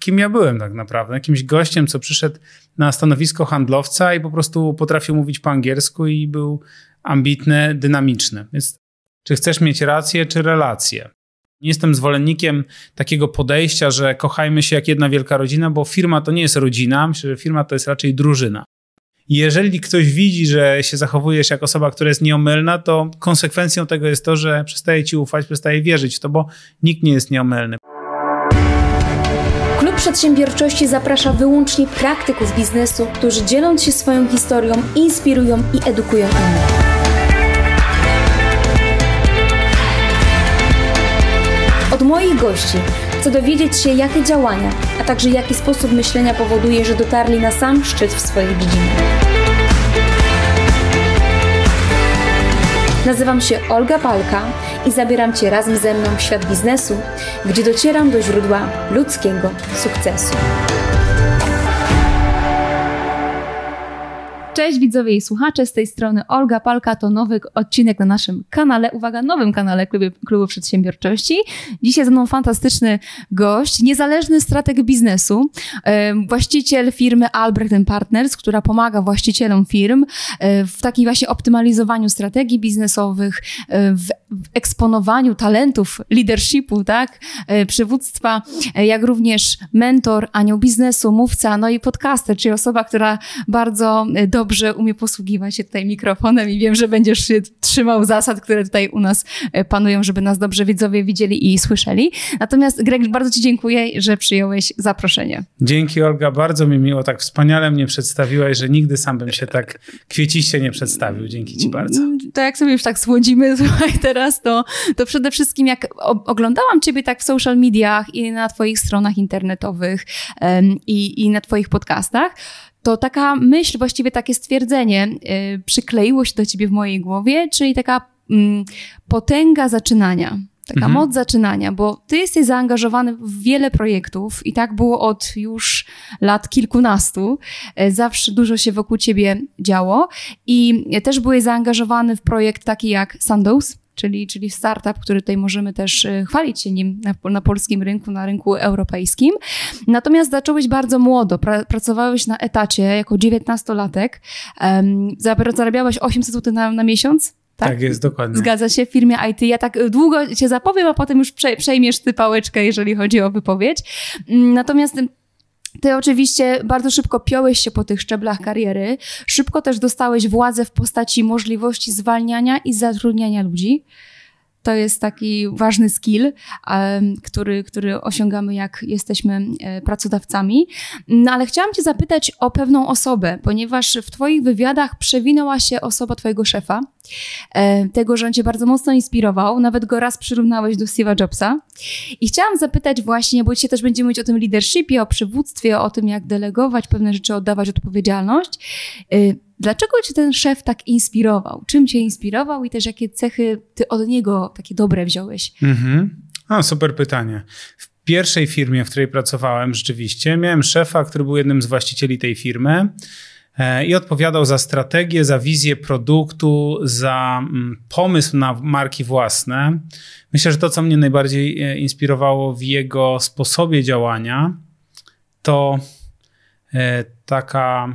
kim ja byłem tak naprawdę. Jakimś gościem, co przyszedł na stanowisko handlowca i po prostu potrafił mówić po angielsku i był ambitny, dynamiczny. Więc czy chcesz mieć rację, czy relację? Nie jestem zwolennikiem takiego podejścia, że kochajmy się jak jedna wielka rodzina, bo firma to nie jest rodzina, myślę, że firma to jest raczej drużyna. Jeżeli ktoś widzi, że się zachowujesz jak osoba, która jest nieomylna, to konsekwencją tego jest to, że przestaje ci ufać, przestaje wierzyć w to, bo nikt nie jest nieomylny. Przedsiębiorczości zaprasza wyłącznie praktyków biznesu, którzy dzieląc się swoją historią, inspirują i edukują innych. Od moich gości chcę dowiedzieć się, jakie działania, a także jaki sposób myślenia powoduje, że dotarli na sam szczyt w swojej dziedzinie. Nazywam się Olga Palka i zabieram Cię razem ze mną w świat biznesu, gdzie docieram do źródła ludzkiego sukcesu. Cześć widzowie i słuchacze, z tej strony Olga Palka, to nowy odcinek na naszym kanale, uwaga, nowym kanale Klubu, Klubu Przedsiębiorczości. Dzisiaj ze mną fantastyczny gość, niezależny strateg biznesu, właściciel firmy Albrecht Partners, która pomaga właścicielom firm w takim właśnie optymalizowaniu strategii biznesowych, w eksponowaniu talentów leadershipu, tak, przywództwa, jak również mentor, anioł biznesu, mówca, no i podcaster, czyli osoba, która bardzo dobrze dobrze umie posługiwać się tutaj mikrofonem i wiem, że będziesz się trzymał zasad, które tutaj u nas e, panują, żeby nas dobrze widzowie widzieli i słyszeli. Natomiast Greg, bardzo Ci dziękuję, że przyjąłeś zaproszenie. Dzięki Olga, bardzo mi miło, tak wspaniale mnie przedstawiłaś, że nigdy sam bym się tak kwieciście nie przedstawił. Dzięki Ci bardzo. To jak sobie już tak słodzimy słuchaj, teraz, to, to przede wszystkim jak oglądałam Ciebie tak w social mediach i na Twoich stronach internetowych um, i, i na Twoich podcastach, to taka myśl, właściwie takie stwierdzenie yy, przykleiło się do ciebie w mojej głowie, czyli taka mm, potęga zaczynania. Taka mhm. moc zaczynania, bo ty jesteś zaangażowany w wiele projektów i tak było od już lat kilkunastu. E, zawsze dużo się wokół ciebie działo i też byłeś zaangażowany w projekt taki jak Sandoz, czyli, czyli startup, który tutaj możemy też e, chwalić się nim na, na polskim rynku, na rynku europejskim. Natomiast zacząłeś bardzo młodo, pra, pracowałeś na etacie jako dziewiętnastolatek, um, zarabiałeś 800 zł na, na miesiąc, tak? tak? jest, dokładnie. Zgadza się, w firmie IT. Ja tak długo cię zapowiem, a potem już przejmiesz ty pałeczkę, jeżeli chodzi o wypowiedź. Mm, natomiast ty oczywiście bardzo szybko piąłeś się po tych szczeblach kariery, szybko też dostałeś władzę w postaci możliwości zwalniania i zatrudniania ludzi. To jest taki ważny skill, który, który osiągamy, jak jesteśmy e, pracodawcami. No ale chciałam Cię zapytać o pewną osobę, ponieważ w Twoich wywiadach przewinęła się osoba Twojego szefa, e, tego, że on Cię bardzo mocno inspirował, nawet go raz przyrównałeś do Steve'a Jobsa. I chciałam zapytać właśnie, bo dzisiaj też będziemy mówić o tym leadershipie, o przywództwie, o tym, jak delegować pewne rzeczy, oddawać odpowiedzialność. Dlaczego cię ten szef tak inspirował? Czym cię inspirował i też jakie cechy ty od niego takie dobre wziąłeś? Mhm. A, super pytanie. W pierwszej firmie, w której pracowałem rzeczywiście, miałem szefa, który był jednym z właścicieli tej firmy e, i odpowiadał za strategię, za wizję produktu, za mm, pomysł na marki własne. Myślę, że to, co mnie najbardziej e, inspirowało w jego sposobie działania, to e, taka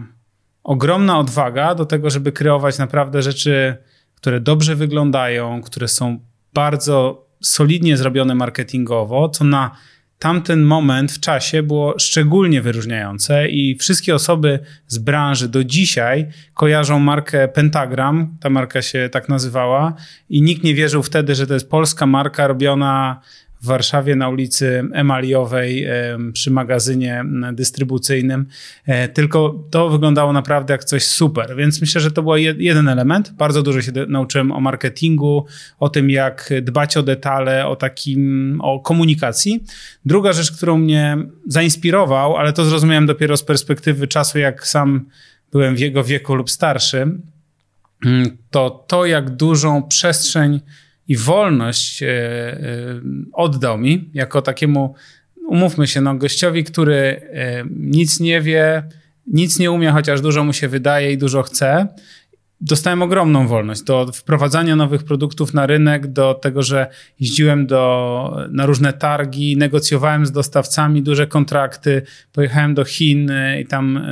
ogromna odwaga do tego, żeby kreować naprawdę rzeczy, które dobrze wyglądają, które są bardzo solidnie zrobione marketingowo, co na tamten moment w czasie było szczególnie wyróżniające i wszystkie osoby z branży do dzisiaj kojarzą markę Pentagram, ta marka się tak nazywała i nikt nie wierzył wtedy, że to jest polska marka robiona w Warszawie na ulicy Emaliowej przy magazynie dystrybucyjnym. E, tylko to wyglądało naprawdę jak coś super, więc myślę, że to był jeden element. Bardzo dużo się nauczyłem o marketingu, o tym jak dbać o detale, o takim, o komunikacji. Druga rzecz, którą mnie zainspirował, ale to zrozumiałem dopiero z perspektywy czasu, jak sam byłem w jego wieku lub starszy, mm, to to, jak dużą przestrzeń i wolność e, e, oddał mi jako takiemu, umówmy się, no, gościowi, który e, nic nie wie, nic nie umie, chociaż dużo mu się wydaje i dużo chce. Dostałem ogromną wolność do wprowadzania nowych produktów na rynek, do tego, że jeździłem do, na różne targi, negocjowałem z dostawcami duże kontrakty, pojechałem do Chin i tam,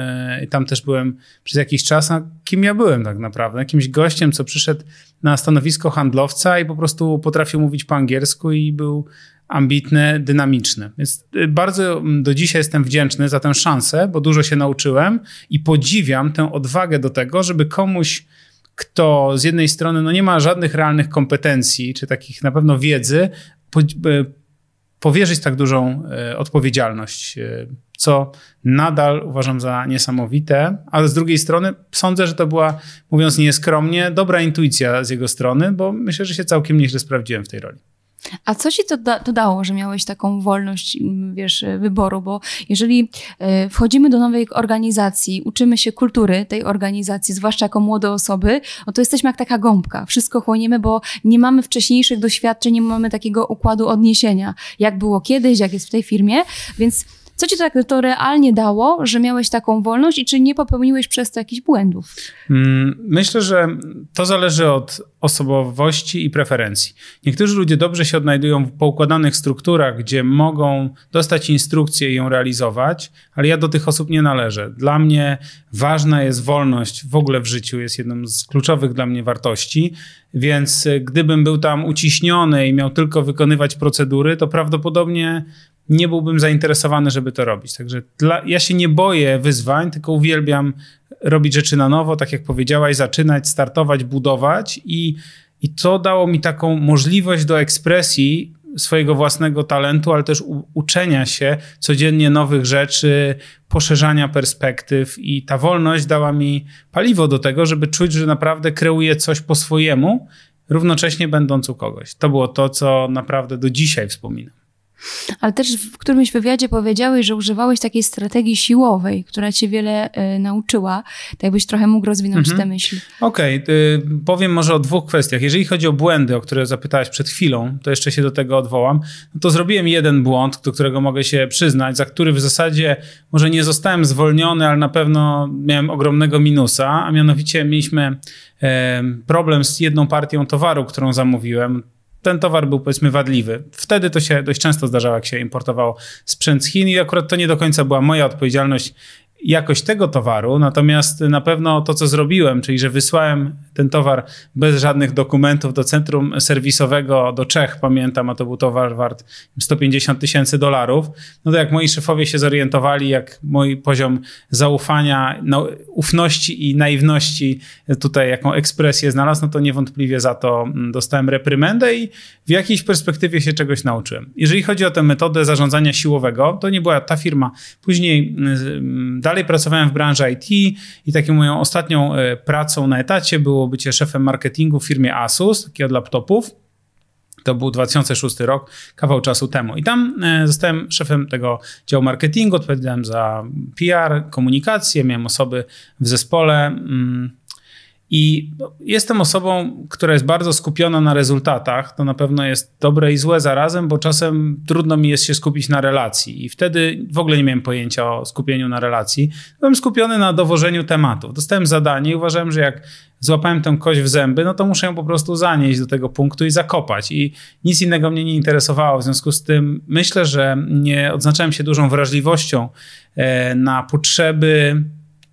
i tam też byłem przez jakiś czas. A kim ja byłem tak naprawdę? Jakimś gościem, co przyszedł na stanowisko handlowca i po prostu potrafił mówić po angielsku i był ambitny, dynamiczny. Więc y, bardzo mm, do dzisiaj jestem wdzięczny za tę szansę, bo dużo się nauczyłem i podziwiam tę odwagę do tego, żeby komuś, kto z jednej strony no nie ma żadnych realnych kompetencji, czy takich na pewno wiedzy, y, powierzyć tak dużą y, odpowiedzialność, co nadal uważam za niesamowite, ale z drugiej strony sądzę, że to była, mówiąc nieskromnie, dobra intuicja z jego strony, bo myślę, że się całkiem nieźle sprawdziłem w tej roli. A co ci to, da, to dało, że miałeś taką wolność, wiesz, wyboru? Bo jeżeli e, wchodzimy do nowej organizacji, uczymy się kultury tej organizacji, zwłaszcza jako młode osoby, no to jesteśmy jak taka gąbka. Wszystko chłoniemy, bo nie mamy wcześniejszych doświadczeń, nie mamy takiego układu odniesienia, jak było kiedyś, jak jest w tej firmie, więc co ci to, tak, to realnie dało, że miałeś taką wolność i czy nie popełniłeś przez to jakichś błędów? Mm, myślę, że to zależy od osobowości i preferencji. Niektórzy ludzie dobrze się odnajdują w poukładanych strukturach, gdzie mogą dostać instrukcję i ją realizować, ale ja do tych osób nie należę. Dla mnie ważna jest wolność w ogóle w życiu, jest jedną z kluczowych dla mnie wartości, więc gdybym był tam uciśniony i miał tylko wykonywać procedury, to prawdopodobnie nie byłbym zainteresowany, żeby to robić. Także dla, ja się nie boję wyzwań, tylko uwielbiam robić rzeczy na nowo, tak jak powiedziałaś, zaczynać, startować, budować i, i to dało mi taką możliwość do ekspresji swojego własnego talentu, ale też u, uczenia się codziennie nowych rzeczy, poszerzania perspektyw i ta wolność dała mi paliwo do tego, żeby czuć, że naprawdę kreuję coś po swojemu, równocześnie będąc u kogoś. To było to, co naprawdę do dzisiaj wspominam. Ale też w którymś wywiadzie powiedziałeś, że używałeś takiej strategii siłowej, która cię wiele y, nauczyła. Tak jakbyś trochę mógł rozwinąć mhm. tę myśl. Okej, okay. powiem może o dwóch kwestiach. Jeżeli chodzi o błędy, o które zapytałeś przed chwilą, to jeszcze się do tego odwołam. No to zrobiłem jeden błąd, do którego mogę się przyznać, za który w zasadzie może nie zostałem zwolniony, ale na pewno miałem ogromnego minusa, a mianowicie mieliśmy problem z jedną partią towaru, którą zamówiłem ten towar był powiedzmy wadliwy. Wtedy to się dość często zdarzało, jak się importowało sprzęt z Chin i akurat to nie do końca była moja odpowiedzialność jakość tego towaru, natomiast na pewno to, co zrobiłem, czyli że wysłałem ten towar bez żadnych dokumentów do centrum serwisowego do Czech, pamiętam, a to był towar wart 150 tysięcy dolarów, no to jak moi szefowie się zorientowali, jak mój poziom zaufania, no, ufności i naiwności tutaj jaką ekspresję znalazł, no to niewątpliwie za to mm, dostałem reprymendę i w jakiejś perspektywie się czegoś nauczyłem. Jeżeli chodzi o tę metodę zarządzania siłowego, to nie była ta firma. Później mm, dalej pracowałem w branży IT i taką moją ostatnią e, pracą na etacie było bycie szefem marketingu w firmie Asus, takiej od laptopów. To był 2006 rok, kawał czasu temu. I tam e, zostałem szefem tego działu marketingu, odpowiedziałem za PR, komunikację, miałem osoby w zespole. Mm, i jestem osobą, która jest bardzo skupiona na rezultatach. To na pewno jest dobre i złe zarazem, bo czasem trudno mi jest się skupić na relacji. I wtedy w ogóle nie miałem pojęcia o skupieniu na relacji. Byłem skupiony na dowożeniu tematów. Dostałem zadanie i uważałem, że jak złapałem tę kość w zęby, no to muszę ją po prostu zanieść do tego punktu i zakopać. I nic innego mnie nie interesowało. W związku z tym myślę, że nie odznaczałem się dużą wrażliwością e, na potrzeby,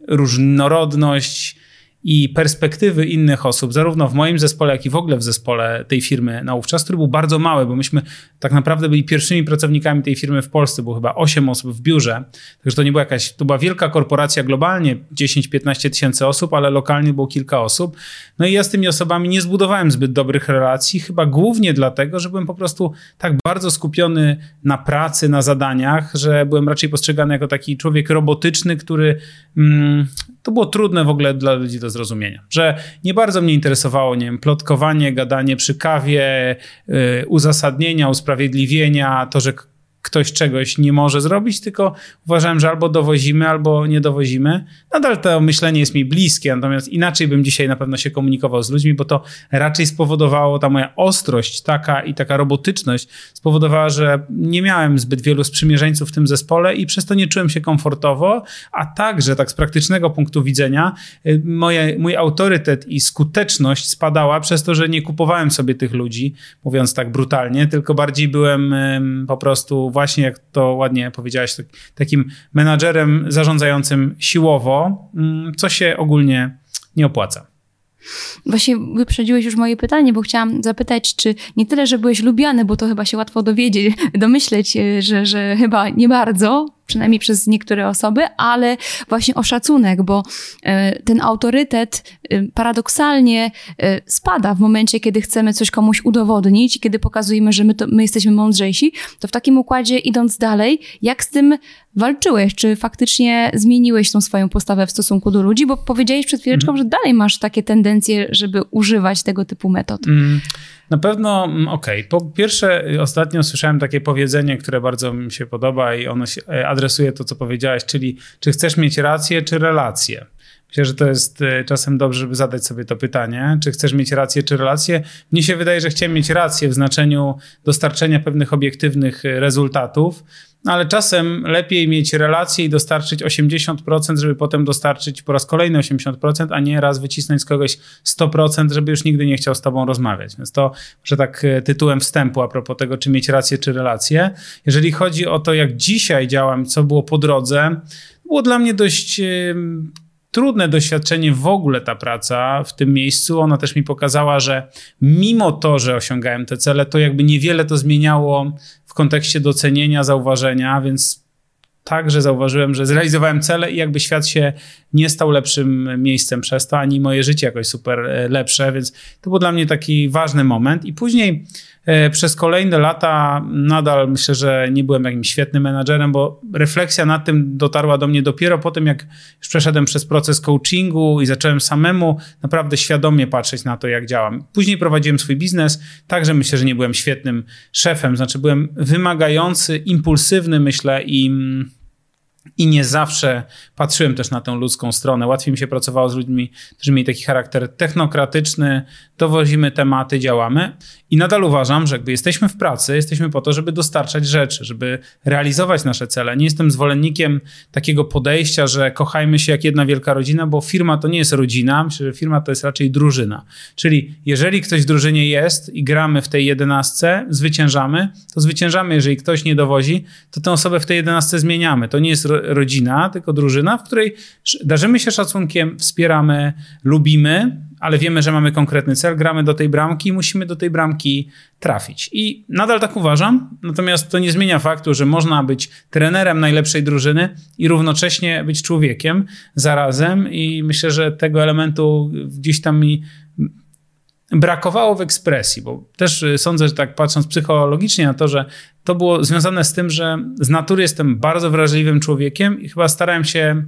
różnorodność, i perspektywy innych osób, zarówno w moim zespole, jak i w ogóle w zespole tej firmy naówczas, który był bardzo mały, bo myśmy tak naprawdę byli pierwszymi pracownikami tej firmy w Polsce, było chyba 8 osób w biurze, także to nie była jakaś, to była wielka korporacja globalnie, 10-15 tysięcy osób, ale lokalnie było kilka osób. No i ja z tymi osobami nie zbudowałem zbyt dobrych relacji, chyba głównie dlatego, że byłem po prostu tak bardzo skupiony na pracy, na zadaniach, że byłem raczej postrzegany jako taki człowiek robotyczny, który mm, to było trudne w ogóle dla ludzi do zrozumienia, że nie bardzo mnie interesowało, nie wiem, plotkowanie, gadanie przy kawie, yy, uzasadnienia, usprawiedliwienia, to, że ktoś czegoś nie może zrobić, tylko uważałem, że albo dowozimy, albo nie dowozimy. Nadal to myślenie jest mi bliskie, natomiast inaczej bym dzisiaj na pewno się komunikował z ludźmi, bo to raczej spowodowało, ta moja ostrość taka i taka robotyczność spowodowała, że nie miałem zbyt wielu sprzymierzeńców w tym zespole i przez to nie czułem się komfortowo, a także tak z praktycznego punktu widzenia y, moje, mój autorytet i skuteczność spadała przez to, że nie kupowałem sobie tych ludzi, mówiąc tak brutalnie, tylko bardziej byłem po prostu właśnie, jak to ładnie powiedziałeś, tak, takim menadżerem zarządzającym siłowo, mm, co się ogólnie nie opłaca. Właśnie wyprzedziłeś już moje pytanie, bo chciałam zapytać, czy nie tyle, że byłeś lubiany, bo to chyba się łatwo dowiedzieć, domyśleć, że, że chyba nie bardzo, przynajmniej przez niektóre osoby, ale właśnie o szacunek, bo e, ten autorytet e, paradoksalnie e, spada w momencie, kiedy chcemy coś komuś udowodnić, kiedy pokazujemy, że my, to, my jesteśmy mądrzejsi, to w takim układzie idąc dalej, jak z tym walczyłeś? Czy faktycznie zmieniłeś tą swoją postawę w stosunku do ludzi? Bo powiedziałeś przed chwileczką, mm. że dalej masz takie tendencje, żeby używać tego typu metod. Mm. Na pewno, mm, okej. Okay. Po pierwsze, ostatnio słyszałem takie powiedzenie, które bardzo mi się podoba i ono się e, adresuje to, co powiedziałeś, czyli czy chcesz mieć rację, czy relację. Myślę, że to jest e, czasem dobrze, żeby zadać sobie to pytanie, czy chcesz mieć rację, czy relację. Mnie się wydaje, że chciałem mieć rację w znaczeniu dostarczenia pewnych obiektywnych e, rezultatów, ale czasem lepiej mieć relację i dostarczyć 80%, żeby potem dostarczyć po raz kolejny 80%, a nie raz wycisnąć z kogoś 100%, żeby już nigdy nie chciał z tobą rozmawiać. Więc to, że tak e, tytułem wstępu a propos tego, czy mieć rację, czy relację. Jeżeli chodzi o to, jak dzisiaj działam, co było po drodze, było dla mnie dość trudne doświadczenie w ogóle ta praca w tym miejscu. Ona też mi pokazała, że mimo to, że osiągałem te cele, to jakby niewiele to zmieniało w kontekście docenienia, zauważenia, więc także zauważyłem, że zrealizowałem cele i jakby świat się nie stał lepszym miejscem przez to, ani moje życie jakoś super e, lepsze, więc to był dla mnie taki ważny moment. I później E, przez kolejne lata nadal myślę, że nie byłem jakimś świetnym menadżerem, bo refleksja nad tym dotarła do mnie dopiero po tym, jak już przeszedłem przez proces coachingu i zacząłem samemu naprawdę świadomie patrzeć na to, jak działam. Później prowadziłem swój biznes, także myślę, że nie byłem świetnym szefem, znaczy byłem wymagający, impulsywny, myślę, i mm, i nie zawsze patrzyłem też na tę ludzką stronę. Łatwiej mi się pracowało z ludźmi, którzy mieli taki charakter technokratyczny, dowozimy tematy, działamy. I nadal uważam, że jakby jesteśmy w pracy, jesteśmy po to, żeby dostarczać rzeczy, żeby realizować nasze cele. Nie jestem zwolennikiem takiego podejścia, że kochajmy się jak jedna wielka rodzina, bo firma to nie jest rodzina, myślę, że firma to jest raczej drużyna. Czyli jeżeli ktoś w drużynie jest i gramy w tej jedenastce, zwyciężamy, to zwyciężamy. Jeżeli ktoś nie dowozi, to tę osobę w tej jedenastce zmieniamy. To nie jest rodzina, tylko drużyna, w której darzymy się szacunkiem, wspieramy, lubimy, ale wiemy, że mamy konkretny cel, gramy do tej bramki i musimy do tej bramki trafić. I nadal tak uważam, natomiast to nie zmienia faktu, że można być trenerem najlepszej drużyny i równocześnie być człowiekiem zarazem i myślę, że tego elementu gdzieś tam mi brakowało w ekspresji, bo też y, sądzę, że tak patrząc psychologicznie na to, że to było związane z tym, że z natury jestem bardzo wrażliwym człowiekiem i chyba starałem się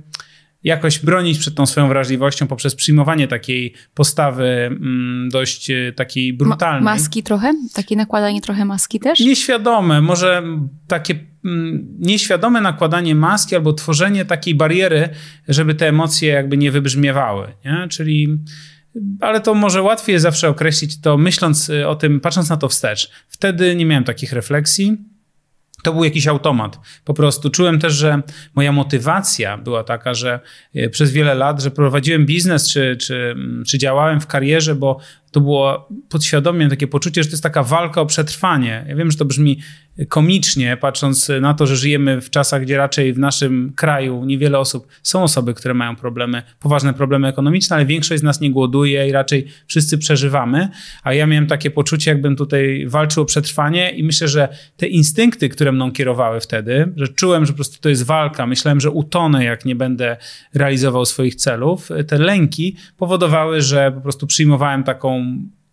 jakoś bronić przed tą swoją wrażliwością poprzez przyjmowanie takiej postawy mm, dość y, takiej brutalnej. Ma maski trochę? Takie nakładanie trochę maski też? Nieświadome, może takie mm, nieświadome nakładanie maski albo tworzenie takiej bariery, żeby te emocje jakby nie wybrzmiewały. Nie? Czyli ale to może łatwiej jest zawsze określić to myśląc y, o tym, patrząc na to wstecz. Wtedy nie miałem takich refleksji. To był jakiś automat. Po prostu czułem też, że moja motywacja była taka, że y, przez wiele lat, że prowadziłem biznes czy, czy, czy działałem w karierze, bo to było podświadomie takie poczucie, że to jest taka walka o przetrwanie. Ja wiem, że to brzmi komicznie, patrząc na to, że żyjemy w czasach, gdzie raczej w naszym kraju niewiele osób, są osoby, które mają problemy, poważne problemy ekonomiczne, ale większość z nas nie głoduje i raczej wszyscy przeżywamy. A ja miałem takie poczucie, jakbym tutaj walczył o przetrwanie i myślę, że te instynkty, które mną kierowały wtedy, że czułem, że po prostu to jest walka, myślałem, że utonę, jak nie będę realizował swoich celów, te lęki powodowały, że po prostu przyjmowałem taką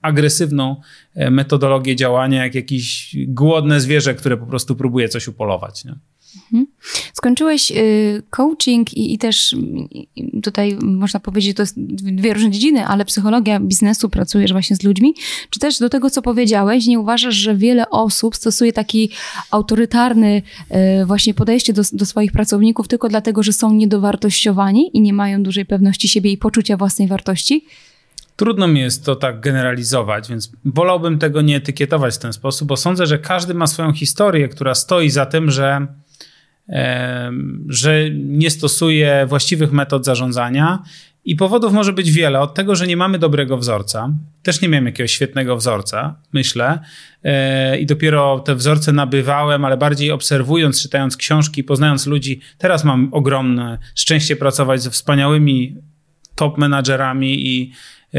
agresywną e, metodologię działania, jak jakieś głodne zwierzę, które po prostu próbuje coś upolować. Nie? Mhm. Skończyłeś y, coaching i, i też tutaj można powiedzieć, to jest dwie różne dziedziny, ale psychologia biznesu, pracujesz właśnie z ludźmi. Czy też do tego, co powiedziałeś, nie uważasz, że wiele osób stosuje taki autorytarny y, właśnie podejście do, do swoich pracowników tylko dlatego, że są niedowartościowani i nie mają dużej pewności siebie i poczucia własnej wartości? Trudno mi jest to tak generalizować, więc wolałbym tego nie etykietować w ten sposób, bo sądzę, że każdy ma swoją historię, która stoi za tym, że, że nie stosuje właściwych metod zarządzania. I powodów może być wiele. Od tego, że nie mamy dobrego wzorca. Też nie miałem jakiegoś świetnego wzorca, myślę. E, I dopiero te wzorce nabywałem, ale bardziej obserwując, czytając książki, poznając ludzi. Teraz mam ogromne szczęście pracować ze wspaniałymi top menadżerami i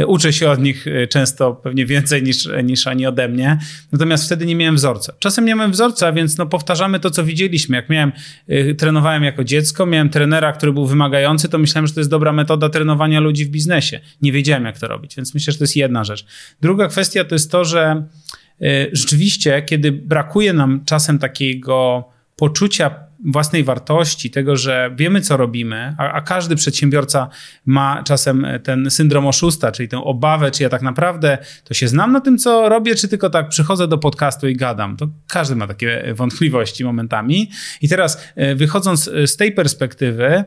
uczę się od nich e, często pewnie więcej niż, niż oni ode mnie. Natomiast wtedy nie miałem wzorca. Czasem nie miałem wzorca, więc no powtarzamy to, co widzieliśmy. Jak miałem, e, trenowałem jako dziecko, miałem trenera, który był wymagający, to myślałem, że to jest dobra metoda trenowania ludzi w biznesie. Nie wiedziałem, jak to robić, więc myślę, że to jest jedna rzecz. Druga kwestia to jest to, że rzeczywiście, kiedy brakuje nam czasem takiego poczucia własnej wartości, tego, że wiemy, co robimy, a, a, każdy przedsiębiorca ma czasem ten syndrom oszusta, czyli tę obawę, czy ja tak naprawdę to się znam na tym, co robię, czy tylko tak przychodzę do podcastu i gadam. To każdy ma takie wątpliwości momentami. I teraz e, wychodząc z tej perspektywy,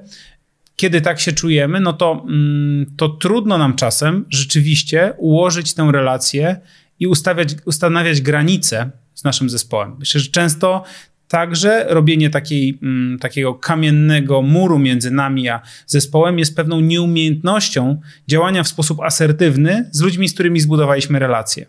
kiedy tak się czujemy, no to, mm, to trudno nam czasem rzeczywiście ułożyć tę relację i ustawiać, ustanawiać granice z naszym zespołem. Myślę, że często Także robienie takiej, mm, takiego kamiennego muru między nami a zespołem jest pewną nieumiejętnością działania w sposób asertywny z ludźmi, z którymi zbudowaliśmy relacje.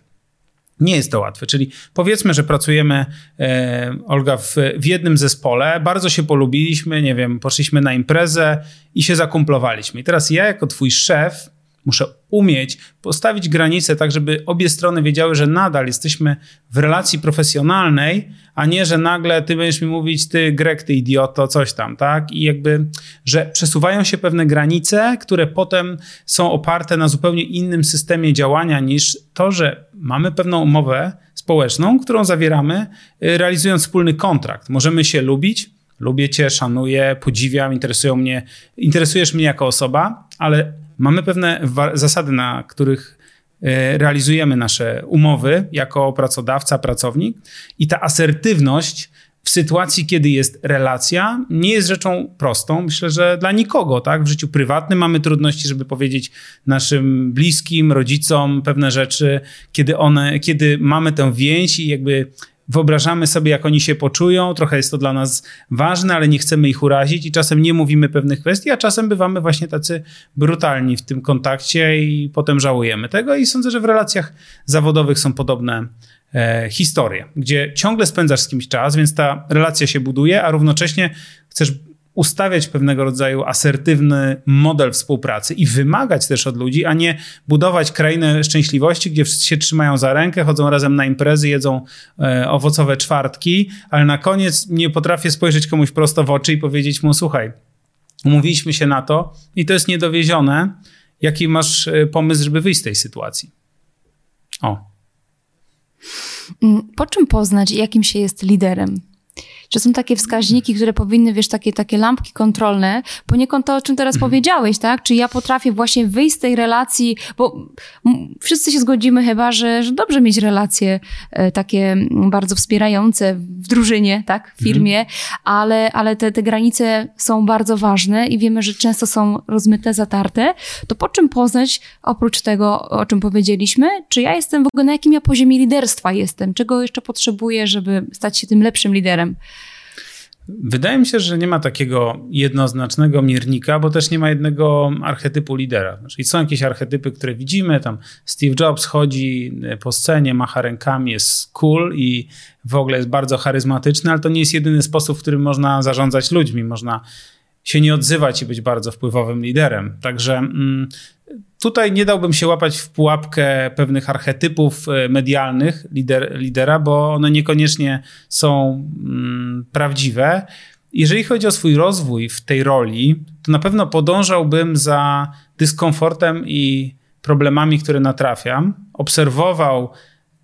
Nie jest to łatwe, czyli powiedzmy, że pracujemy, e, Olga, w, w, jednym zespole, bardzo się polubiliśmy, nie wiem, poszliśmy na imprezę i się zakumplowaliśmy. I teraz ja, jako twój szef, muszę umieć postawić granice tak, żeby obie strony wiedziały, że nadal jesteśmy w relacji profesjonalnej, a nie, że nagle ty będziesz mi mówić, ty Grek, ty idioto, coś tam, tak? I jakby, że przesuwają się pewne granice, które potem są oparte na zupełnie innym systemie działania niż to, że mamy pewną umowę społeczną, którą zawieramy, y, realizując wspólny kontrakt. Możemy się lubić, lubię cię, szanuję, podziwiam, interesują mnie, interesujesz mnie jako osoba, ale mamy pewne zasady, na których e, realizujemy nasze umowy jako pracodawca, pracownik i ta asertywność w sytuacji, kiedy jest relacja, nie jest rzeczą prostą. Myślę, że dla nikogo, tak? W życiu prywatnym mamy trudności, żeby powiedzieć naszym bliskim, rodzicom pewne rzeczy, kiedy one, kiedy mamy tę więź i jakby wyobrażamy sobie, jak oni się poczują, trochę jest to dla nas ważne, ale nie chcemy ich urazić i czasem nie mówimy pewnych kwestii, a czasem bywamy właśnie tacy brutalni w tym kontakcie i potem żałujemy tego. I sądzę, że w relacjach zawodowych są podobne e, historie, gdzie ciągle spędzasz z kimś czas, więc ta relacja się buduje, a równocześnie chcesz ustawiać pewnego rodzaju asertywny model współpracy i wymagać też od ludzi, a nie budować krainę szczęśliwości, gdzie wszyscy się trzymają za rękę, chodzą razem na imprezy, jedzą e, owocowe czwartki, ale na koniec nie potrafię spojrzeć komuś prosto w oczy i powiedzieć mu: Słuchaj, umówiliśmy się na to i to jest niedowiezione. Jaki masz e, pomysł, żeby wyjść z tej sytuacji? O. Mm, po czym poznać, jakim się jest liderem? Czy są takie wskaźniki, które powinny, wiesz, takie, takie lampki kontrolne, poniekąd to, o czym teraz mhm. powiedziałeś, tak? Czy ja potrafię właśnie wyjść z tej relacji, bo wszyscy się zgodzimy chyba, że, że dobrze mieć relacje e, takie bardzo wspierające w drużynie, tak? W firmie, mhm. ale, ale te, te granice są bardzo ważne i wiemy, że często są rozmyte, zatarte. To po czym poznać, oprócz tego, o czym powiedzieliśmy, czy ja jestem w ogóle, na jakim ja poziomie liderstwa jestem? Czego jeszcze potrzebuję, żeby stać się tym lepszym liderem? Wydaje mi się, że nie ma takiego jednoznacznego miernika, bo też nie ma jednego archetypu lidera. Czyli są jakieś archetypy, które widzimy, tam Steve Jobs chodzi po scenie, macha rękami, jest cool i w ogóle jest bardzo charyzmatyczny, ale to nie jest jedyny sposób, w którym można zarządzać ludźmi. Można się nie odzywać i być bardzo wpływowym liderem. Także mm, tutaj nie dałbym się łapać w pułapkę pewnych archetypów e, medialnych lider, lidera, bo one niekoniecznie są mm, prawdziwe. Jeżeli chodzi o swój rozwój w tej roli, to na pewno podążałbym za dyskomfortem i problemami, które natrafiam, obserwował,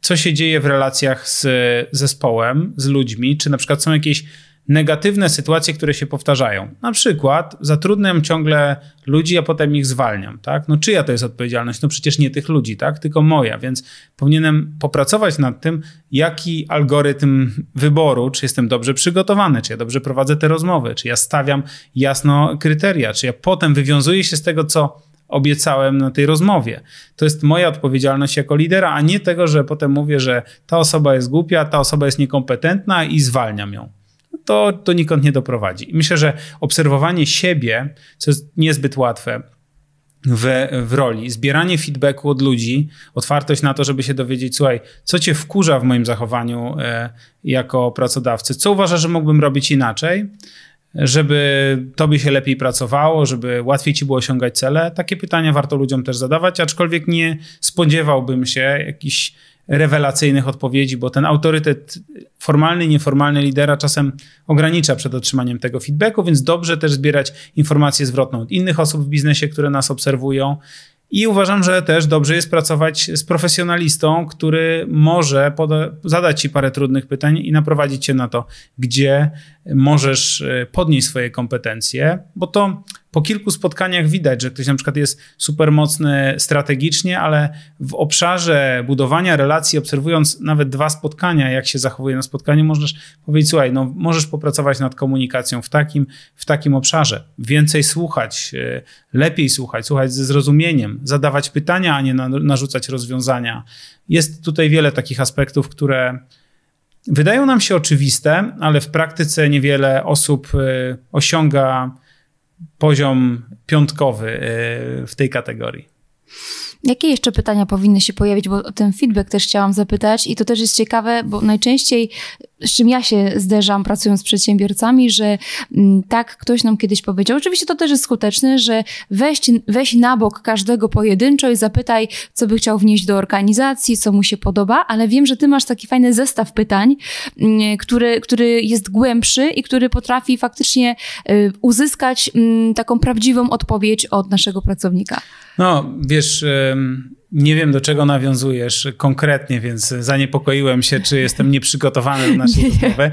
co się dzieje w relacjach z zespołem, z ludźmi, czy na przykład są jakieś negatywne sytuacje, które się powtarzają. Na przykład zatrudniam ciągle ludzi, a potem ich zwalniam, tak? No czyja to jest odpowiedzialność? No przecież nie tych ludzi, tak? Tylko moja, więc powinienem popracować nad tym, jaki algorytm wyboru, czy jestem dobrze przygotowany, czy ja dobrze prowadzę te rozmowy, czy ja stawiam jasno kryteria, czy ja potem wywiązuję się z tego, co obiecałem na tej rozmowie. To jest moja odpowiedzialność jako lidera, a nie tego, że potem mówię, że ta osoba jest głupia, ta osoba jest niekompetentna i zwalniam ją. To, to nikąd nie doprowadzi. Myślę, że obserwowanie siebie, co jest niezbyt łatwe, w, w roli, zbieranie feedbacku od ludzi, otwartość na to, żeby się dowiedzieć, słuchaj, co cię wkurza w moim zachowaniu e, jako pracodawcy, co uważasz, że mógłbym robić inaczej, żeby tobie się lepiej pracowało, żeby łatwiej ci było osiągać cele. Takie pytania warto ludziom też zadawać, aczkolwiek nie spodziewałbym się jakichś rewelacyjnych odpowiedzi, bo ten autorytet formalny nieformalny lidera czasem ogranicza przed otrzymaniem tego feedbacku, więc dobrze też zbierać informację zwrotną od innych osób w biznesie, które nas obserwują. I uważam, że też dobrze jest pracować z profesjonalistą, który może zadać ci parę trudnych pytań i naprowadzić cię na to, gdzie możesz e, podnieść swoje kompetencje, bo to po kilku spotkaniach widać, że ktoś na przykład jest super mocny strategicznie, ale w obszarze budowania relacji, obserwując nawet dwa spotkania, jak się zachowuje na spotkaniu, możesz powiedzieć, słuchaj, no możesz popracować nad komunikacją w takim, w takim obszarze. Więcej słuchać, e, lepiej słuchać, słuchać ze zrozumieniem, zadawać pytania, a nie narzucać rozwiązania. Jest tutaj wiele takich aspektów, które wydają nam się oczywiste, ale w praktyce niewiele osób e, osiąga poziom piątkowy e, w tej kategorii. Jakie jeszcze pytania powinny się pojawić, bo o ten feedback też chciałam zapytać i to też jest ciekawe, bo najczęściej z czym ja się zderzam pracując z przedsiębiorcami, że mm, tak ktoś nam kiedyś powiedział, oczywiście to też jest skuteczne, że weź, weź na bok każdego pojedynczo i zapytaj, co by chciał wnieść do organizacji, co mu się podoba, ale wiem, że ty masz taki fajny zestaw pytań, mm, który, który jest głębszy i który potrafi faktycznie y, uzyskać mm, taką prawdziwą odpowiedź od naszego pracownika. No, wiesz, nie wiem, do czego nawiązujesz konkretnie, więc zaniepokoiłem się, czy jestem nieprzygotowany na naszej rozmowy.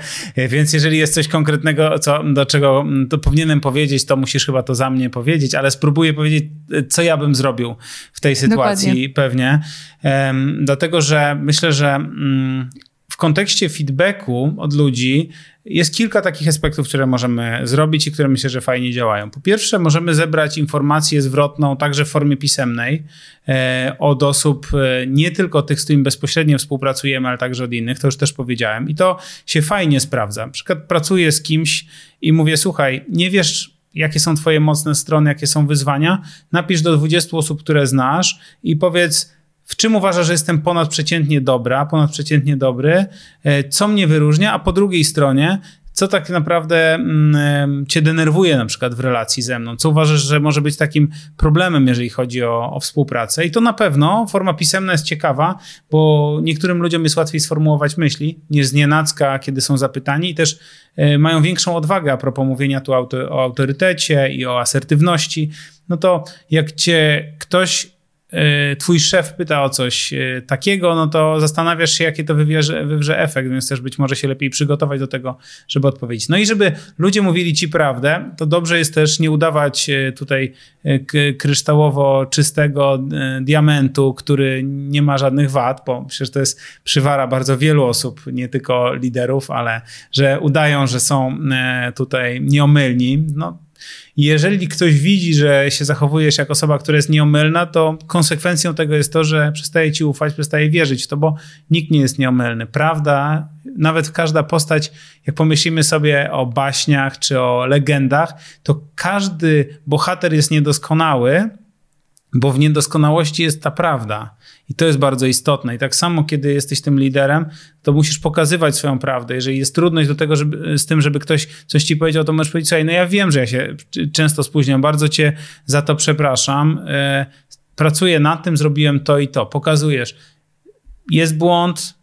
Więc jeżeli jest coś konkretnego, co, do czego to powinienem powiedzieć, to musisz chyba to za mnie powiedzieć, ale spróbuję powiedzieć, co ja bym zrobił w tej sytuacji Dokładnie. pewnie. Um, dlatego, że myślę, że um, w kontekście feedbacku od ludzi jest kilka takich aspektów, które możemy zrobić i które myślę, że fajnie działają. Po pierwsze, możemy zebrać informację zwrotną także w formie pisemnej e, od osób, e, nie tylko tych, z którymi bezpośrednio współpracujemy, ale także od innych, to już też powiedziałem. I to się fajnie sprawdza. Na przykład pracuję z kimś i mówię, słuchaj, nie wiesz, jakie są twoje mocne strony, jakie są wyzwania, napisz do 20 osób, które znasz i powiedz, w czym uważasz, że jestem ponadprzeciętnie dobra, ponadprzeciętnie dobry, e, co mnie wyróżnia, a po drugiej stronie, co tak naprawdę mm, cię denerwuje na przykład w relacji ze mną, co uważasz, że może być takim problemem, jeżeli chodzi o, o współpracę. I to na pewno forma pisemna jest ciekawa, bo niektórym ludziom jest łatwiej sformułować myśli niż z nienacka, kiedy są zapytani i też y, mają większą odwagę a propos mówienia tu auto, o autorytecie i o asertywności. No to jak cię ktoś E, twój szef pyta o coś e, takiego, no to zastanawiasz się, jaki to wywierze, wywrze efekt, więc też być może się lepiej przygotować do tego, żeby odpowiedzieć. No i żeby ludzie mówili ci prawdę, to dobrze jest też nie udawać e, tutaj kryształowo czystego diamentu, który nie ma żadnych wad, bo przecież to jest przywara bardzo wielu osób, nie tylko liderów, ale że udają, że są tutaj nieomylni. No jeżeli ktoś widzi, że się zachowujesz jak osoba, która jest nieomylna, to konsekwencją tego jest to, że przestaje ci ufać, przestaje wierzyć w to, bo nikt nie jest nieomylny. Prawda, nawet każda postać, jak pomyślimy sobie o baśniach czy o legendach, to każdy bohater jest niedoskonały, bo w niedoskonałości jest ta prawda. I to jest bardzo istotne. I tak samo, kiedy jesteś tym liderem, to musisz pokazywać swoją prawdę. Jeżeli jest trudność do tego, żeby, z tym, żeby ktoś coś ci powiedział, to możesz powiedzieć, słuchaj, no ja wiem, że ja się często spóźniam, bardzo cię za to przepraszam. E, pracuję nad tym, zrobiłem to i to. Pokazujesz. Jest błąd,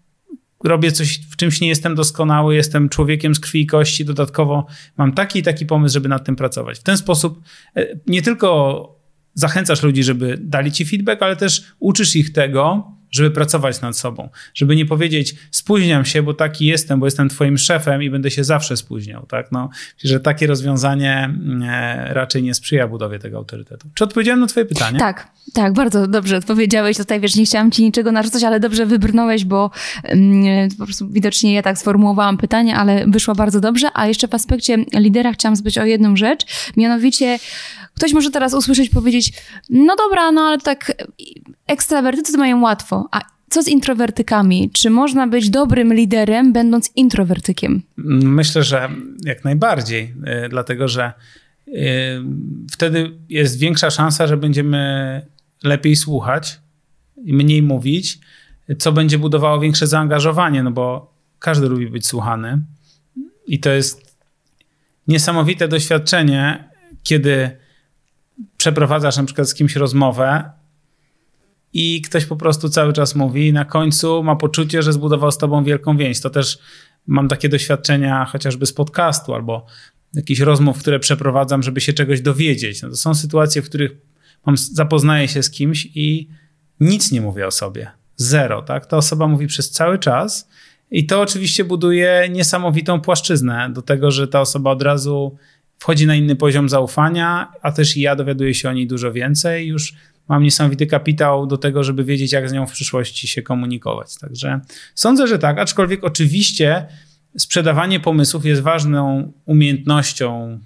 robię coś, w czymś nie jestem doskonały, jestem człowiekiem z krwi i kości, dodatkowo mam taki i taki pomysł, żeby nad tym pracować. W ten sposób e, nie tylko zachęcasz ludzi, żeby dali ci feedback, ale też uczysz ich tego, żeby pracować nad sobą, żeby nie powiedzieć spóźniam się, bo taki jestem, bo jestem twoim szefem i będę się zawsze spóźniał, tak? No, że takie rozwiązanie e, raczej nie sprzyja budowie tego autorytetu. Czy odpowiedziałem na twoje pytanie? Tak, tak, bardzo dobrze odpowiedziałeś. Tutaj wiesz, nie chciałam ci niczego narzucać, ale dobrze wybrnąłeś, bo um, po prostu widocznie ja tak sformułowałam pytanie, ale wyszło bardzo dobrze. A jeszcze w aspekcie lidera chciałam spytać o jedną rzecz, mianowicie Ktoś może teraz usłyszeć, powiedzieć, no dobra, no ale tak ekstrawertycy to mają łatwo, a co z introwertykami? Czy można być dobrym liderem, będąc introwertykiem? Myślę, że jak najbardziej, y, dlatego że y, wtedy jest większa szansa, że będziemy lepiej słuchać i mniej mówić, co będzie budowało większe zaangażowanie, no bo każdy lubi być słuchany. I to jest niesamowite doświadczenie, kiedy przeprowadzasz na przykład z kimś rozmowę i ktoś po prostu cały czas mówi i na końcu ma poczucie, że zbudował z tobą wielką więź. To też mam takie doświadczenia chociażby z podcastu albo jakichś rozmów, które przeprowadzam, żeby się czegoś dowiedzieć. No to są sytuacje, w których mam, zapoznaję się z kimś i nic nie mówię o sobie. Zero, tak? Ta osoba mówi przez cały czas i to oczywiście buduje niesamowitą płaszczyznę do tego, że ta osoba od razu wchodzi na inny poziom zaufania, a też i ja dowiaduję się o niej dużo więcej. Już mam niesamowity kapitał do tego, żeby wiedzieć, jak z nią w przyszłości się komunikować. Także sądzę, że tak, aczkolwiek oczywiście sprzedawanie pomysłów jest ważną umiejętnością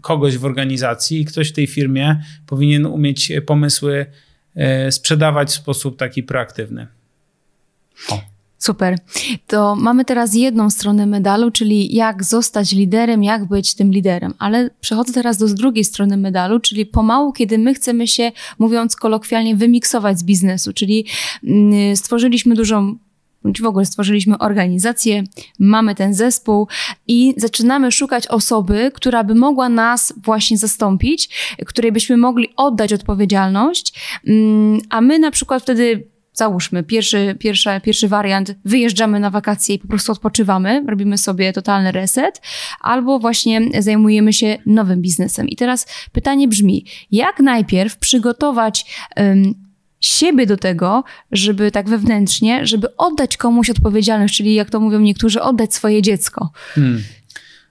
kogoś w organizacji ktoś w tej firmie powinien umieć pomysły e, sprzedawać w sposób taki proaktywny. O. Super. To mamy teraz jedną stronę medalu, czyli jak zostać liderem, jak być tym liderem. Ale przechodzę teraz do drugiej strony medalu, czyli pomału, kiedy my chcemy się, mówiąc kolokwialnie, wymiksować z biznesu, czyli mm, stworzyliśmy dużą w ogóle stworzyliśmy organizację, mamy ten zespół i zaczynamy szukać osoby, która by mogła nas właśnie zastąpić, której byśmy mogli oddać odpowiedzialność, mm, a my na przykład wtedy załóżmy, pierwszy, pierwszy, pierwszy wariant, wyjeżdżamy na wakacje i po prostu odpoczywamy, robimy sobie totalny reset, albo właśnie zajmujemy się nowym biznesem. I teraz pytanie brzmi, jak najpierw przygotować um, siebie do tego, żeby tak wewnętrznie, żeby oddać komuś odpowiedzialność, czyli jak to mówią niektórzy, oddać swoje dziecko. Hmm.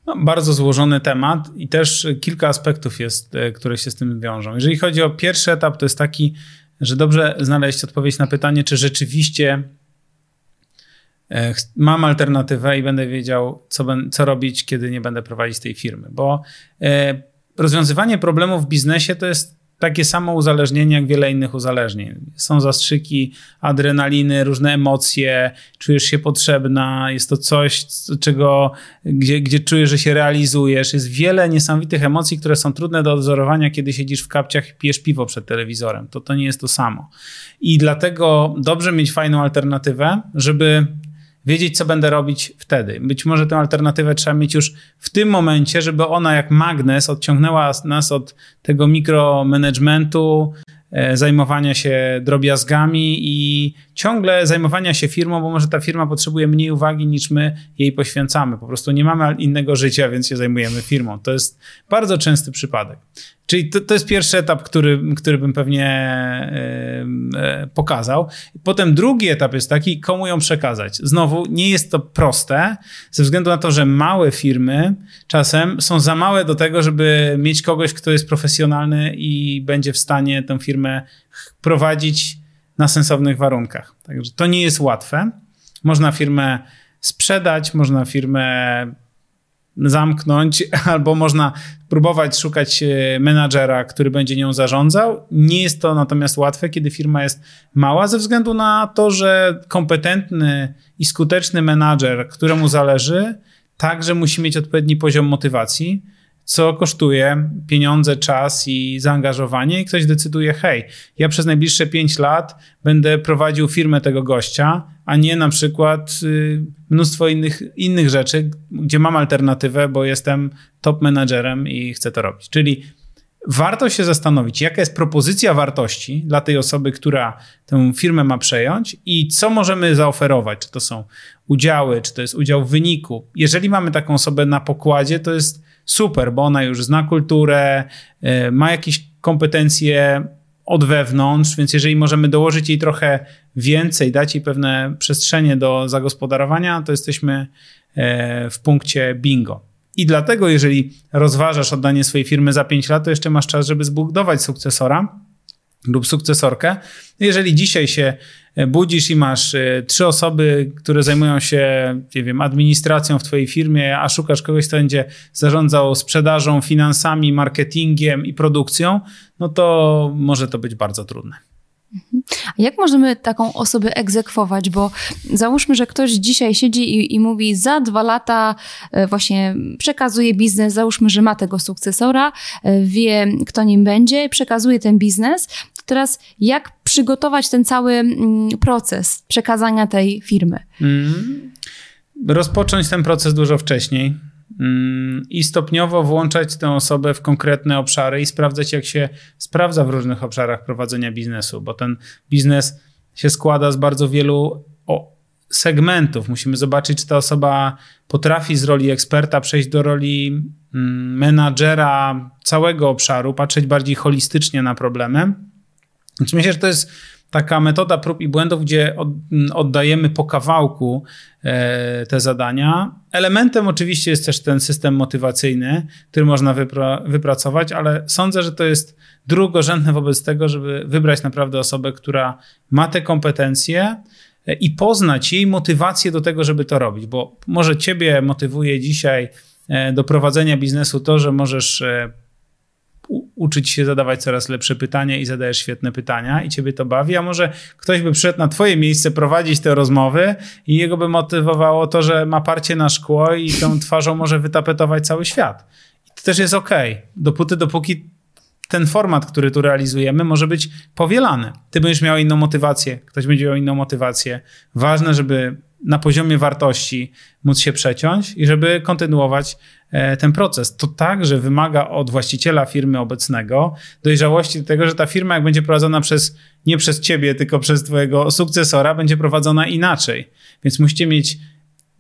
No, bardzo złożony temat i też kilka aspektów jest, e, które się z tym wiążą. Jeżeli chodzi o pierwszy etap, to jest taki, że dobrze znaleźć odpowiedź na pytanie, czy rzeczywiście e, mam alternatywę i będę wiedział, co, co robić, kiedy nie będę prowadzić tej firmy. Bo e, rozwiązywanie problemów w biznesie to jest takie samo uzależnienie jak wiele innych uzależnień. Są zastrzyki adrenaliny, różne emocje, czujesz się potrzebna, jest to coś, czego, gdzie, gdzie czujesz, że się realizujesz. Jest wiele niesamowitych emocji, które są trudne do odzorowania, kiedy siedzisz w kapciach i pijesz piwo przed telewizorem. To, to nie jest to samo. I dlatego dobrze mieć fajną alternatywę, żeby wiedzieć, co będę robić wtedy. Być może tę alternatywę trzeba mieć już w tym momencie, żeby ona jak magnes odciągnęła nas od tego mikromanagementu, e, zajmowania się drobiazgami i ciągle zajmowania się firmą, bo może ta firma potrzebuje mniej uwagi niż my jej poświęcamy. Po prostu nie mamy innego życia, więc się zajmujemy firmą. To jest bardzo częsty przypadek. Czyli to, to jest pierwszy etap, który, który bym pewnie yy, pokazał. Potem drugi etap jest taki, komu ją przekazać. Znowu nie jest to proste, ze względu na to, że małe firmy czasem są za małe do tego, żeby mieć kogoś, kto jest profesjonalny i będzie w stanie tę firmę prowadzić na sensownych warunkach. Także to nie jest łatwe. Można firmę sprzedać, można firmę zamknąć, albo można próbować szukać e, menadżera, który będzie nią zarządzał. Nie jest to natomiast łatwe, kiedy firma jest mała, ze względu na to, że kompetentny i skuteczny menadżer, któremu zależy, także musi mieć odpowiedni poziom motywacji co kosztuje pieniądze, czas i zaangażowanie, i ktoś decyduje: hej, ja przez najbliższe 5 lat będę prowadził firmę tego gościa, a nie na przykład y, mnóstwo innych, innych rzeczy, gdzie mam alternatywę, bo jestem top menadżerem i chcę to robić. Czyli warto się zastanowić, jaka jest propozycja wartości dla tej osoby, która tę firmę ma przejąć i co możemy zaoferować. Czy to są udziały, czy to jest udział w wyniku. Jeżeli mamy taką osobę na pokładzie, to jest super, bo ona już zna kulturę, e, ma jakieś kompetencje od wewnątrz, więc jeżeli możemy dołożyć jej trochę więcej, dać jej pewne przestrzenie do zagospodarowania, to jesteśmy e, w punkcie bingo. I dlatego, jeżeli rozważasz oddanie swojej firmy za 5 lat, to jeszcze masz czas, żeby zbudować sukcesora lub sukcesorkę. Jeżeli dzisiaj się budzisz i masz e, trzy osoby, które zajmują się, nie wiem, administracją w twojej firmie, a szukasz kogoś, kto będzie zarządzał sprzedażą, finansami, marketingiem i produkcją, no to może to być bardzo trudne. A jak możemy taką osobę egzekwować? Bo załóżmy, że ktoś dzisiaj siedzi i, i, mówi, za dwa lata e, właśnie przekazuje biznes, załóżmy, że ma tego sukcesora, wie, kto nim będzie, przekazuje ten biznes. Teraz jak przygotować ten cały mm, proces przekazania tej firmy? Mm. Rozpocząć ten proces dużo wcześniej mm, i stopniowo włączać tę osobę w konkretne obszary i sprawdzać, jak się sprawdza w różnych obszarach prowadzenia biznesu, bo ten biznes się składa z bardzo wielu segmentów. Musimy zobaczyć, czy ta osoba potrafi z roli eksperta przejść do roli menadżera całego obszaru, patrzeć bardziej holistycznie na problemy znaczy myślę, że to jest taka metoda prób i błędów, gdzie oddajemy po kawałku e, te zadania. Elementem oczywiście jest też ten system motywacyjny, który można wypra wypracować, ale sądzę, że to jest drugorzędne wobec tego, żeby wybrać naprawdę osobę, która ma te kompetencje e, i poznać jej motywację do tego, żeby to robić, bo może ciebie motywuje dzisiaj e, do prowadzenia biznesu to, że możesz uczyć się zadawać coraz lepsze pytania i zadajesz świetne pytania i ciebie to bawi, a może ktoś by przyszedł na twoje miejsce prowadzić te rozmowy i jego by motywowało to, że ma parcie na szkło i tą twarzą może wytapetować cały świat. I to też jest ok, dopóty, dopóki ten format, który tu realizujemy, może być powielany. Ty będziesz miał inną motywację, ktoś będzie miał inną motywację. Ważne, żeby na poziomie wartości móc się przeciąć i żeby kontynuować e, ten proces. To także wymaga od właściciela firmy obecnego dojrzałości do tego, że ta firma, jak będzie prowadzona przez, nie przez ciebie, tylko przez twojego sukcesora, będzie prowadzona inaczej. Więc musicie mieć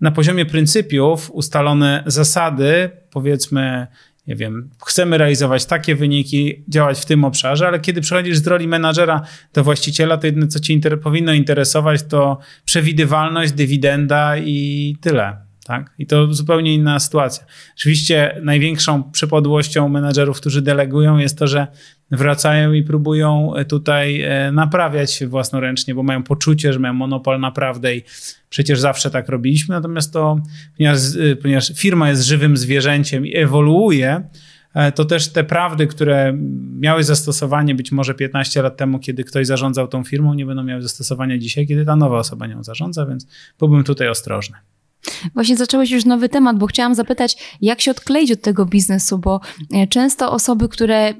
na poziomie pryncypiów ustalone zasady, powiedzmy, nie wiem, chcemy realizować takie wyniki, działać w tym obszarze, ale kiedy przechodzisz z roli menadżera do właściciela, to jedyne, co ci inter powinno interesować, to przewidywalność, dywidenda i tyle. Tak? I to zupełnie inna sytuacja. Oczywiście największą przypadłością menadżerów, którzy delegują, jest to, że wracają i próbują tutaj e, naprawiać własnoręcznie, bo mają poczucie, że mają monopol naprawdę i przecież zawsze tak robiliśmy. Natomiast to, ponieważ, e, ponieważ firma jest żywym zwierzęciem i ewoluuje, e, to też te prawdy, które miały zastosowanie być może 15 lat temu, kiedy ktoś zarządzał tą firmą, nie będą miały zastosowania dzisiaj, kiedy ta nowa osoba nią zarządza, więc byłbym tutaj ostrożny. Właśnie zacząłeś już nowy temat, bo chciałam zapytać, jak się odkleić od tego biznesu, bo e, często osoby, które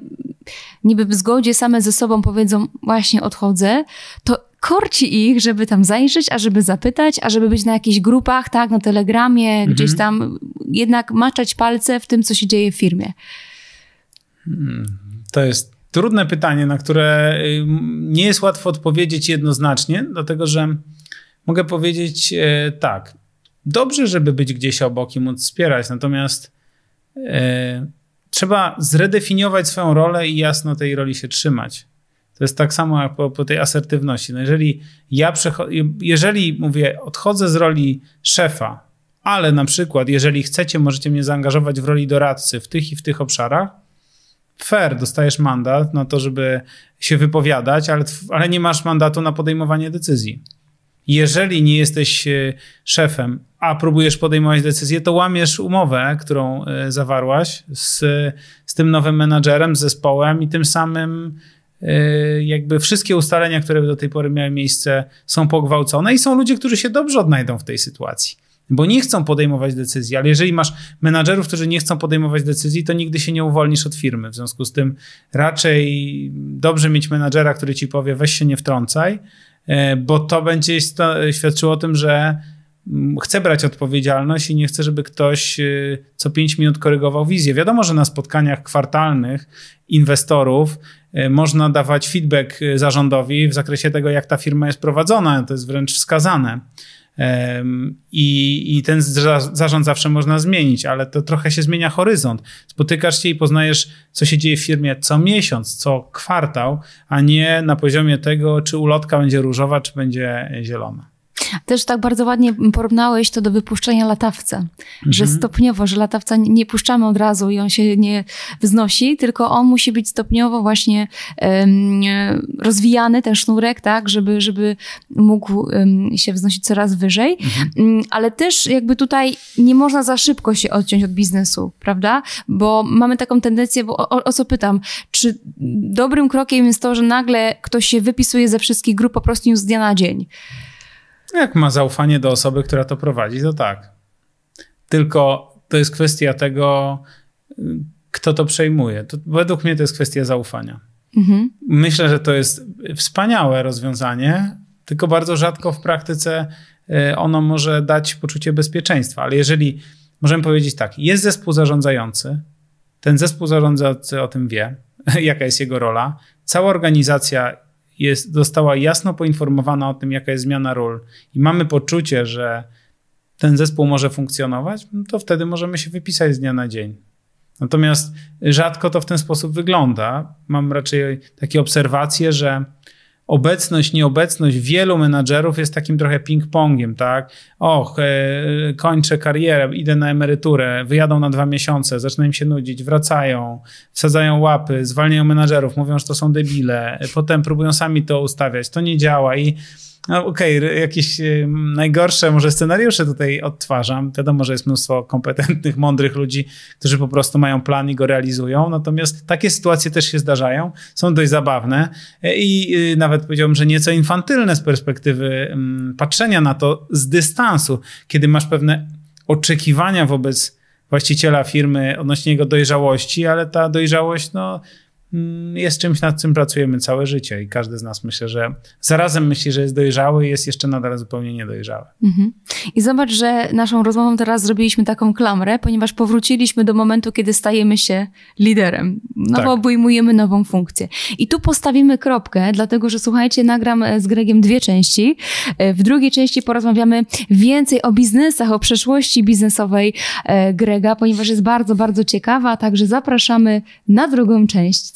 niby w zgodzie same ze sobą powiedzą, właśnie odchodzę, to korci ich, żeby tam zajrzeć, a żeby zapytać, a żeby być na jakichś grupach, tak, na telegramie, mhm. gdzieś tam, jednak maczać palce w tym, co się dzieje w firmie. Hmm, to jest trudne pytanie, na które y, nie jest łatwo odpowiedzieć jednoznacznie, dlatego że mogę powiedzieć e, tak dobrze, żeby być gdzieś obok i móc wspierać, natomiast e, trzeba zredefiniować swoją rolę i jasno tej roli się trzymać. To jest tak samo jak po, po tej asertywności. No jeżeli ja jeżeli mówię, odchodzę z roli szefa, ale na przykład, jeżeli chcecie, możecie mnie zaangażować w roli doradcy w tych i w tych obszarach, fair, dostajesz mandat na to, żeby się wypowiadać, ale, ale nie masz mandatu na podejmowanie decyzji. Jeżeli nie jesteś e, szefem, a próbujesz podejmować decyzję, to łamiesz umowę, którą e, zawarłaś z, z tym nowym menadżerem, z zespołem i tym samym e, jakby wszystkie ustalenia, które do tej pory miały miejsce, są pogwałcone i są ludzie, którzy się dobrze odnajdą w tej sytuacji. Bo nie chcą podejmować decyzji, ale jeżeli masz menadżerów, którzy nie chcą podejmować decyzji, to nigdy się nie uwolnisz od firmy. W związku z tym raczej dobrze mieć menadżera, który ci powie: weź się nie wtrącaj, E, bo to będzie świadczyło o tym, że mm, chce brać odpowiedzialność i nie chce, żeby ktoś e, co pięć minut korygował wizję. Wiadomo, że na spotkaniach kwartalnych inwestorów e, można dawać feedback zarządowi w zakresie tego, jak ta firma jest prowadzona. To jest wręcz wskazane. I, I ten zarząd zawsze można zmienić, ale to trochę się zmienia horyzont. Spotykasz się i poznajesz, co się dzieje w firmie co miesiąc, co kwartał, a nie na poziomie tego, czy ulotka będzie różowa, czy będzie zielona. Też tak bardzo ładnie porównałeś to do wypuszczenia latawca, mhm. że stopniowo, że latawca nie puszczamy od razu i on się nie wznosi, tylko on musi być stopniowo właśnie um, rozwijany, ten sznurek, tak, żeby, żeby mógł um, się wznosić coraz wyżej. Mhm. Um, ale też jakby tutaj nie można za szybko się odciąć od biznesu, prawda? Bo mamy taką tendencję, bo o, o co pytam, czy dobrym krokiem jest to, że nagle ktoś się wypisuje ze wszystkich grup po prostu już z dnia na dzień? Jak ma zaufanie do osoby, która to prowadzi, to tak. Tylko to jest kwestia tego, kto to przejmuje. To według mnie to jest kwestia zaufania. Mhm. Myślę, że to jest wspaniałe rozwiązanie, tylko bardzo rzadko w praktyce e, ono może dać poczucie bezpieczeństwa. Ale jeżeli możemy powiedzieć tak, jest zespół zarządzający, ten zespół zarządzający o tym wie, jaka jest jego rola, cała organizacja jest, została jasno poinformowana o tym, jaka jest zmiana ról i mamy poczucie, że ten zespół może funkcjonować, no to wtedy możemy się wypisać z dnia na dzień. Natomiast rzadko to w ten sposób wygląda. Mam raczej takie obserwacje, że obecność, nieobecność wielu menadżerów jest takim trochę ping-pongiem, tak? Och, e, kończę karierę, idę na emeryturę, wyjadą na dwa miesiące, zaczynają się nudzić, wracają, wsadzają łapy, zwalniają menadżerów, mówią, że to są debile, potem próbują sami to ustawiać, to nie działa i no, Okej, okay, jakieś najgorsze może scenariusze tutaj odtwarzam. Wiadomo, że jest mnóstwo kompetentnych, mądrych ludzi, którzy po prostu mają plan i go realizują. Natomiast takie sytuacje też się zdarzają, są dość zabawne e, i y, nawet powiedziałbym, że nieco infantylne z perspektywy patrzenia na to z dystansu, kiedy masz pewne oczekiwania wobec właściciela firmy odnośnie jego dojrzałości, ale ta dojrzałość, no Mm, jest czymś, nad czym pracujemy całe życie i każdy z nas myślę, że zarazem myśli, że jest dojrzały i jest jeszcze nadal zupełnie niedojrzały. Mhm. I zobacz, że naszą rozmową teraz zrobiliśmy taką klamrę, ponieważ powróciliśmy do momentu, kiedy stajemy się liderem. No tak. bo obejmujemy nową funkcję. I tu postawimy kropkę, dlatego że słuchajcie, nagram e, z Gregiem dwie części. E, w drugiej części porozmawiamy więcej o biznesach, o przeszłości biznesowej e, Grega, ponieważ jest bardzo, bardzo ciekawa, także zapraszamy na drugą część.